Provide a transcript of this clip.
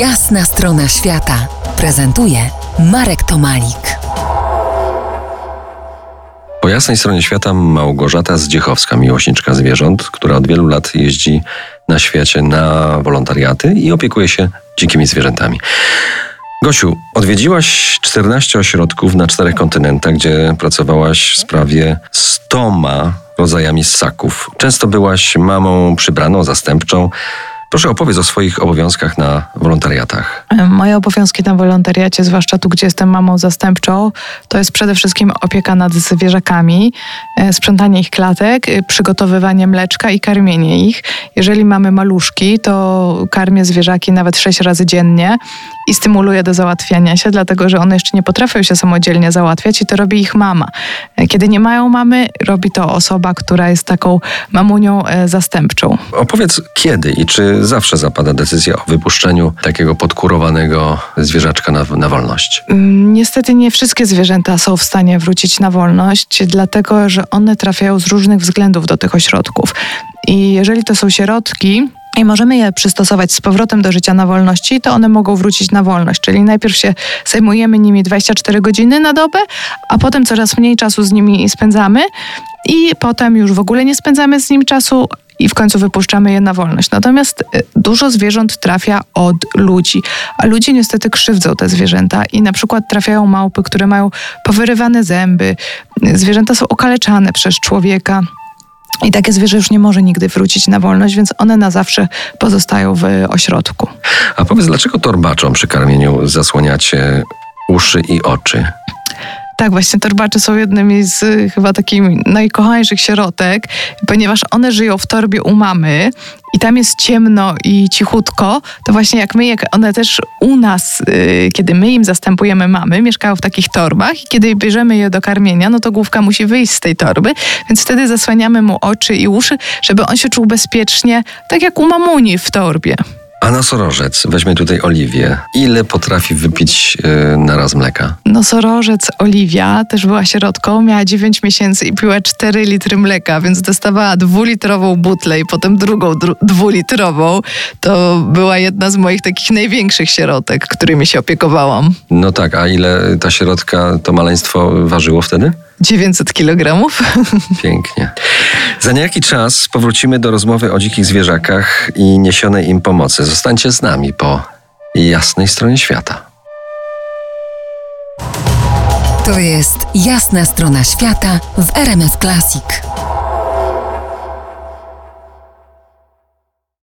Jasna strona świata prezentuje Marek Tomalik. Po jasnej stronie świata Małgorzata Zdziechowska, miłośniczka zwierząt, która od wielu lat jeździ na świecie na wolontariaty i opiekuje się dzikimi zwierzętami. Gosiu, odwiedziłaś 14 ośrodków na czterech kontynentach, gdzie pracowałaś z prawie 100 rodzajami ssaków. Często byłaś mamą przybraną, zastępczą. Proszę opowiedz o swoich obowiązkach na wolontariatach. Moje obowiązki na wolontariacie, zwłaszcza tu, gdzie jestem mamą zastępczą, to jest przede wszystkim opieka nad zwierzakami, e, sprzątanie ich klatek, e, przygotowywanie mleczka i karmienie ich. Jeżeli mamy maluszki, to karmię zwierzaki nawet sześć razy dziennie i stymuluję do załatwiania się, dlatego że one jeszcze nie potrafią się samodzielnie załatwiać i to robi ich mama. E, kiedy nie mają mamy, robi to osoba, która jest taką mamunią zastępczą. Opowiedz kiedy i czy zawsze zapada decyzja o wypuszczeniu takiego podkurowanego zwierzaczka na, na wolność? Mm, niestety nie wszystkie zwierzęta są w stanie wrócić na wolność, dlatego że one trafiają z różnych względów do tych ośrodków. I jeżeli to są sierotki, i możemy je przystosować z powrotem do życia na wolności, to one mogą wrócić na wolność. Czyli najpierw się zajmujemy nimi 24 godziny na dobę, a potem coraz mniej czasu z nimi spędzamy i potem już w ogóle nie spędzamy z nim czasu, i w końcu wypuszczamy je na wolność. Natomiast y, dużo zwierząt trafia od ludzi, a ludzie niestety krzywdzą te zwierzęta i na przykład trafiają małpy, które mają powyrywane zęby. Zwierzęta są okaleczane przez człowieka. I takie zwierzę już nie może nigdy wrócić na wolność, więc one na zawsze pozostają w ośrodku. A powiedz, dlaczego torbaczom przy karmieniu zasłaniacie uszy i oczy? Tak, właśnie torbacze są jednymi z y, chyba takich najkochańszych sierotek, ponieważ one żyją w torbie u mamy i tam jest ciemno i cichutko, to właśnie jak my, jak one też u nas, yy, kiedy my im zastępujemy mamy, mieszkają w takich torbach i kiedy bierzemy je do karmienia, no to główka musi wyjść z tej torby, więc wtedy zasłaniamy mu oczy i uszy, żeby on się czuł bezpiecznie, tak jak u mamuni w torbie. A nosorożec, weźmy tutaj Oliwię. Ile potrafi wypić yy, na raz mleka? Nosorożec Oliwia też była sierotką, miała 9 miesięcy i piła 4 litry mleka, więc dostawała dwulitrową butlę i potem drugą dwulitrową. To była jedna z moich takich największych sierotek, którymi się opiekowałam. No tak, a ile ta sierotka, to maleństwo ważyło wtedy? 900 kilogramów. Pięknie. Za niejaki czas powrócimy do rozmowy o dzikich zwierzakach i niesionej im pomocy. Zostańcie z nami po jasnej stronie świata. To jest jasna strona świata w RMS Classic.